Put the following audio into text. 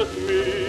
at me.